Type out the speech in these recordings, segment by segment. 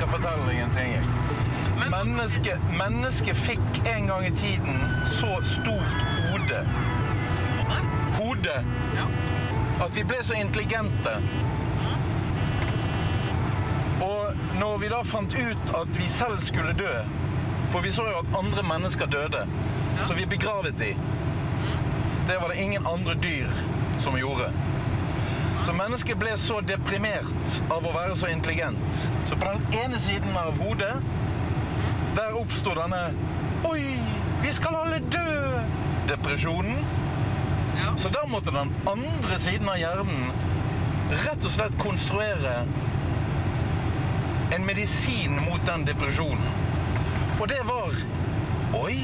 skal fortelle deg en ting. Men- Mennesket menneske fikk en gang i tiden så stort hode, Hode? hode Ja. at vi ble så intelligente. Og når vi da fant ut at vi selv skulle dø, for vi så jo at andre mennesker døde, så vi begravet de. Det var det ingen andre dyr som gjorde. Så mennesket ble så deprimert av å være så intelligent. Så på den ene siden av hodet, der oppstod denne Oi, vi skal alle dø! Depresjonen. ja. Så da måtte den andre siden av hjernen rett og slett konstruere en medisin mot den depresjonen. Og det var Oi!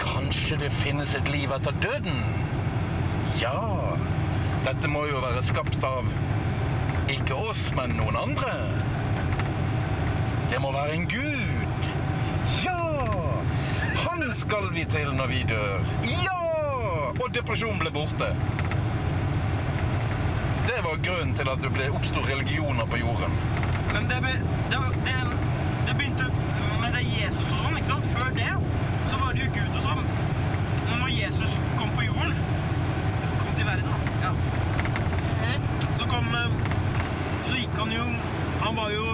Kanskje det finnes et liv etter døden? Ja. Dette må jo være skapt av ikke oss, men noen andre. Det må være en gud. Ja! Han skal vi til når vi dør. Ja! Og depresjonen ble borte. Det var grunnen til at det oppsto religioner på jorden. Men det, be, det, det, det begynte med det Jesus og sånn, ikke sant? Før det så var det jo Gud og sånn. Men når Jesus kom på jorden, kom til verden, da, ja. så kom eh, Så gikk han jo Han var jo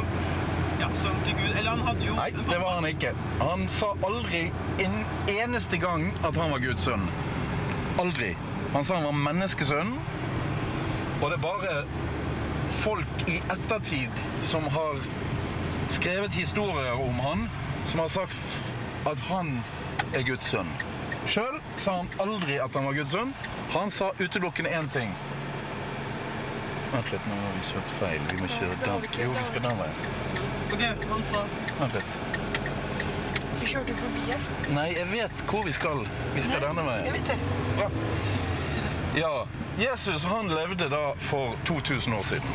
ja, sønn til Gud. Eller han hadde jo Nei, det var han ikke. Han sa aldri en eneste gang at han var Guds sønn. Aldri. Han sa han var menneskesønn. Og det er bare folk i ettertid som har skrevet historier om han, som har sagt at han er Guds sønn. Sjøl sa han aldri at han var Guds sønn. Han sa utelukkende én ting. Vent litt, nå har vi kjørt feil. Vi må kjøre den. Jo, vi skal den veien. Ok, han Vent litt. Vi kjørte jo forbi her. Nei, jeg vet hvor vi skal. Vi skal denne Jeg veien. vet det. Bra. Ja, Jesus han levde da for 2000 år siden.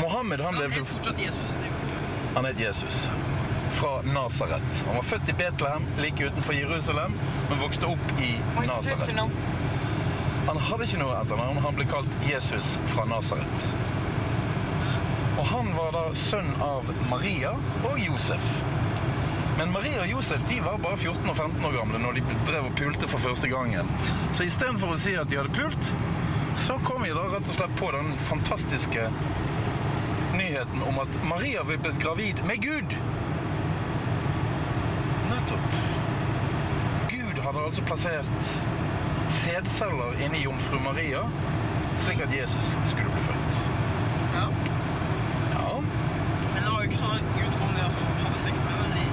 Mohammed han Han levde het fortsatt Jesus. Han het Jesus. Fra Nasaret. Han var født i Betlehem, like utenfor Jerusalem, men vokste opp i Nasaret. Han hadde ikke noe etternavn. Han ble kalt Jesus fra Nasaret. Og han var da sønn av Maria og Josef. Men Maria og Josef de var bare 14 og 15 år gamle når de drev og pulte for første gangen. Så istedenfor å si at de hadde pult, så kom vi da rett og slett på den fantastiske nyheten om at Maria blitt gravid med Gud. Nettopp. Gud hadde altså plassert sædceller inni jomfru Maria, slik at Jesus skulle bli født. Ja. Ja. Men det var jo ikke sånn at Gud kom ned og hadde sex med henne.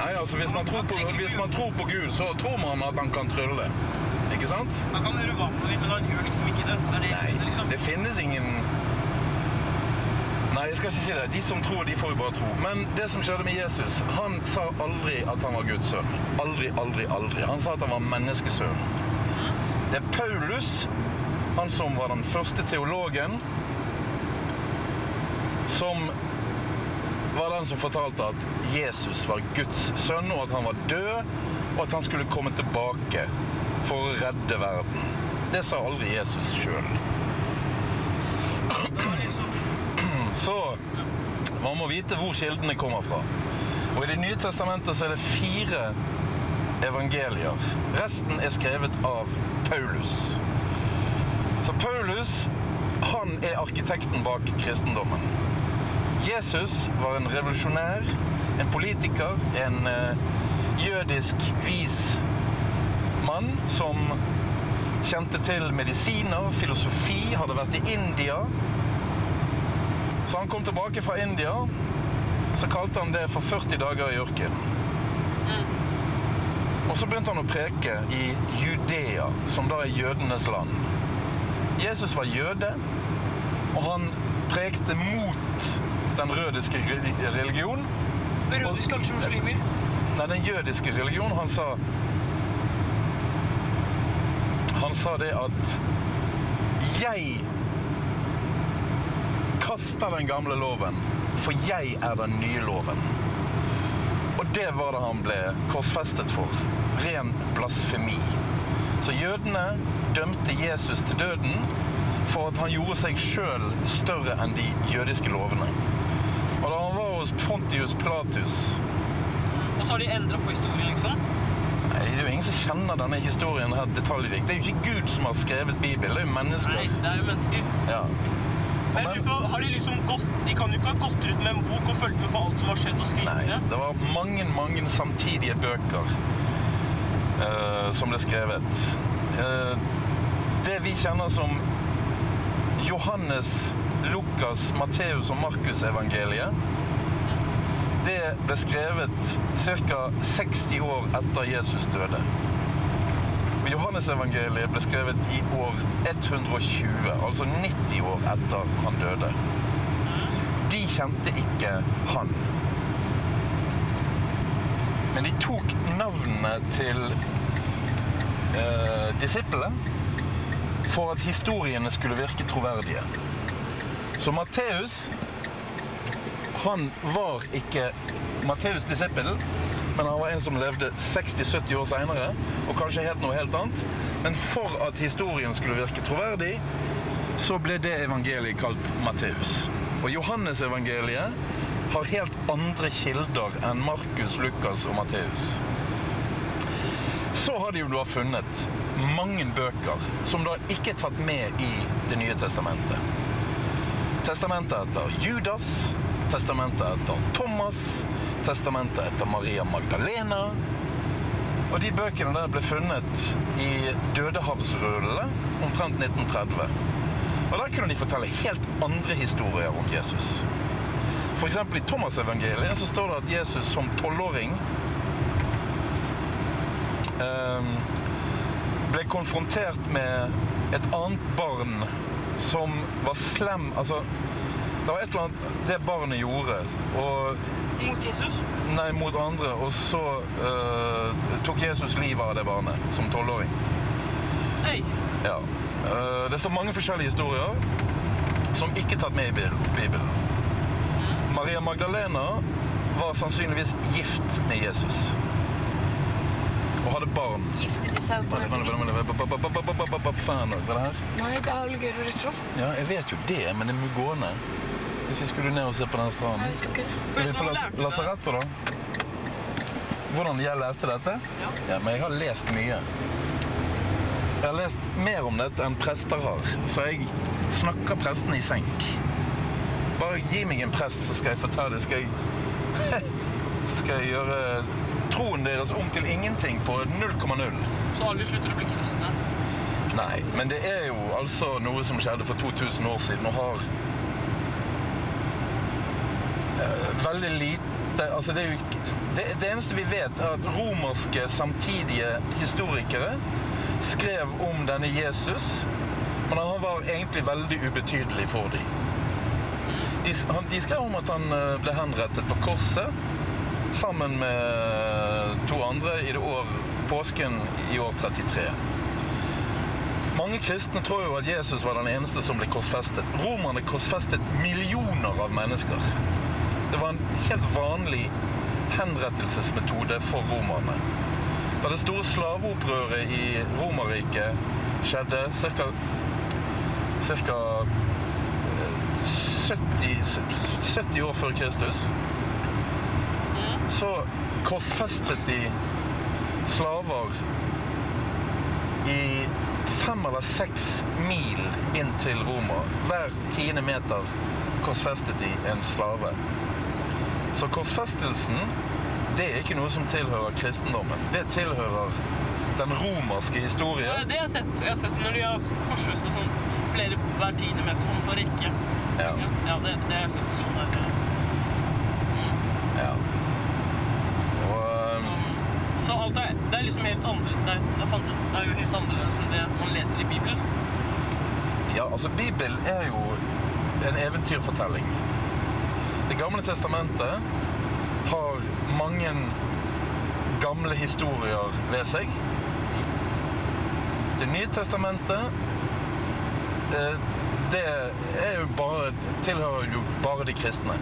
Nei, altså hvis man, tror på, hvis man tror på Gud, så tror man at han kan trylle. Ikke sant? Han kan han vil, men han gjør liksom ikke det. Det det, liksom, det finnes ingen jeg skal ikke si det. De som tror, de får jo bare tro. Men det som skjedde med Jesus, han sa aldri at han var Guds sønn. Aldri, aldri, aldri. Han sa at han var menneskesønn. Det er Paulus, han som var den første teologen, som var den som fortalte at Jesus var Guds sønn, og at han var død, og at han skulle komme tilbake for å redde verden. Det sa aldri Jesus sjøl. Så man må vite hvor kildene kommer fra. Og I Det nye testamentet så er det fire evangelier. Resten er skrevet av Paulus. Så Paulus han er arkitekten bak kristendommen. Jesus var en revolusjonær, en politiker, en eh, jødisk vis mann som kjente til medisiner, filosofi, hadde vært i India. Så han kom tilbake fra India, så kalte han det for 40 dager i ørken. Og så begynte han å preke i Judea, som da er jødenes land. Jesus var jøde, og han prekte mot den rødiske re- religion. Men Rodisk muslimer. Nei, den jødiske religion, han sa Han sa det at Jeg kaster den gamle loven, for jeg er den nye loven. Og det var det han ble korsfestet for. Ren blasfemi. Så jødene dømte Jesus til døden for at han gjorde seg sjøl større enn de jødiske lovene. Og da han var hos Pontius Platus. Og så har de endra på historien, liksom. Nei, det er jo ingen som kjenner denne historien her detaljrikt. Det er jo ikke Gud som har skrevet Bibelen, det er jo mennesker. Nei, det er jo mennesker. Ja. Men men på, har de liksom gått De kan jo ikke ha gått ut med en bok og fulgt med på alt som har skjedd, og skrevet Nei, det. det var mange, mange samtidige bøker uh, som ble skrevet. Uh, det vi kjenner som Johannes, Lukas, Matteus og Markus-evangeliet, det ble skrevet ca. 60 år etter Jesus døde. Johannes-evangeliet ble skrevet i år 120, altså 90 år etter han døde. De kjente ikke han. Men de tok navnene til eh, disiplene for at historiene skulle virke troverdige. Så Matteus han var ikke Matteus' disippel, men han var en som levde 60-70 år seinere, og kanskje het noe helt annet. Men for at historien skulle virke troverdig, så ble det evangeliet kalt Matteus. Og Johannes-evangeliet har helt andre kilder enn Markus, Lukas og Matteus. Så har de jo da funnet mange bøker som da ikke er tatt med i Det nye testamentet. Testamentet etter Judas, testamentet etter Thomas, testamentet etter Maria Magdalena. Og de bøkene der ble funnet i Dødehavsrullene omtrent 1930. Og der kunne de fortelle helt andre historier om Jesus. Eksempel i Thomas-evangeliet så står det at Jesus som tolvåring eh, ble konfrontert med et annet barn som var slem Altså, det var et eller annet det barnet gjorde, og mot Jesus? Nei, mot andre. Og så uh, tok Jesus livet av det barnet som tolvåring. Hey. Ja. Uh, det står mange forskjellige historier som ikke er tatt med i Bibelen. Maria Magdalena var sannsynligvis gift med Jesus. Og hadde barn. Giftet de seg på Nei, det er all gørr rett. Ja, jeg vet jo det, men det må gå. Hvis vi skulle ned og se på den Nei, vi skal vi på las lasaretto, da? Hvordan jeg lærte dette? Ja. Ja, men jeg har lest mye. Jeg har lest mer om dette enn prester har, så jeg snakker prestene i senk. Bare gi meg en prest, så skal jeg fortelle Skal jeg, så skal jeg gjøre troen deres om til ingenting på 0,0. Så alle slutter å bli kristne. Nei, men det er jo altså noe som skjedde for 2000 år siden, og har eh, veldig lite Altså, det jo det, det eneste vi vet, er at romerske samtidige historikere skrev om denne Jesus, men han var egentlig veldig ubetydelig for dem. De, de skrev om at han eh, ble henrettet på korset sammen med to andre i det år påsken i år 33. Mange kristne tror jo at Jesus var den eneste som ble korsfestet. Romerne korsfestet millioner av mennesker. Det var en helt vanlig henrettelsesmetode for romerne. Da det store slaveopprøret i Romerriket skjedde ca. 70, 70 år før Kristus, så korsfestet de slaver i fem eller seks mil inn til Roma. Hver tiende meter korsfestet de en slave. Så korsfestelsen, det er ikke noe som tilhører kristendommen. Det tilhører den romerske historien. Ja, det har jeg sett. Jeg har sett når de har korsfesta sånn flere hver tiende meter sånn på rekke. Ja. Ja, ja det, det har jeg sett. Sånn der, ja. Og um, så alt er, det er liksom helt andre det er, det er jo helt annerledes enn det man leser i Bibelen. Ja, altså Bibelen er jo en eventyrfortelling. Det gamle testamentet har mange gamle historier ved seg. Det nye testamentet eh, det er jo bare, tilhører jo bare de kristne.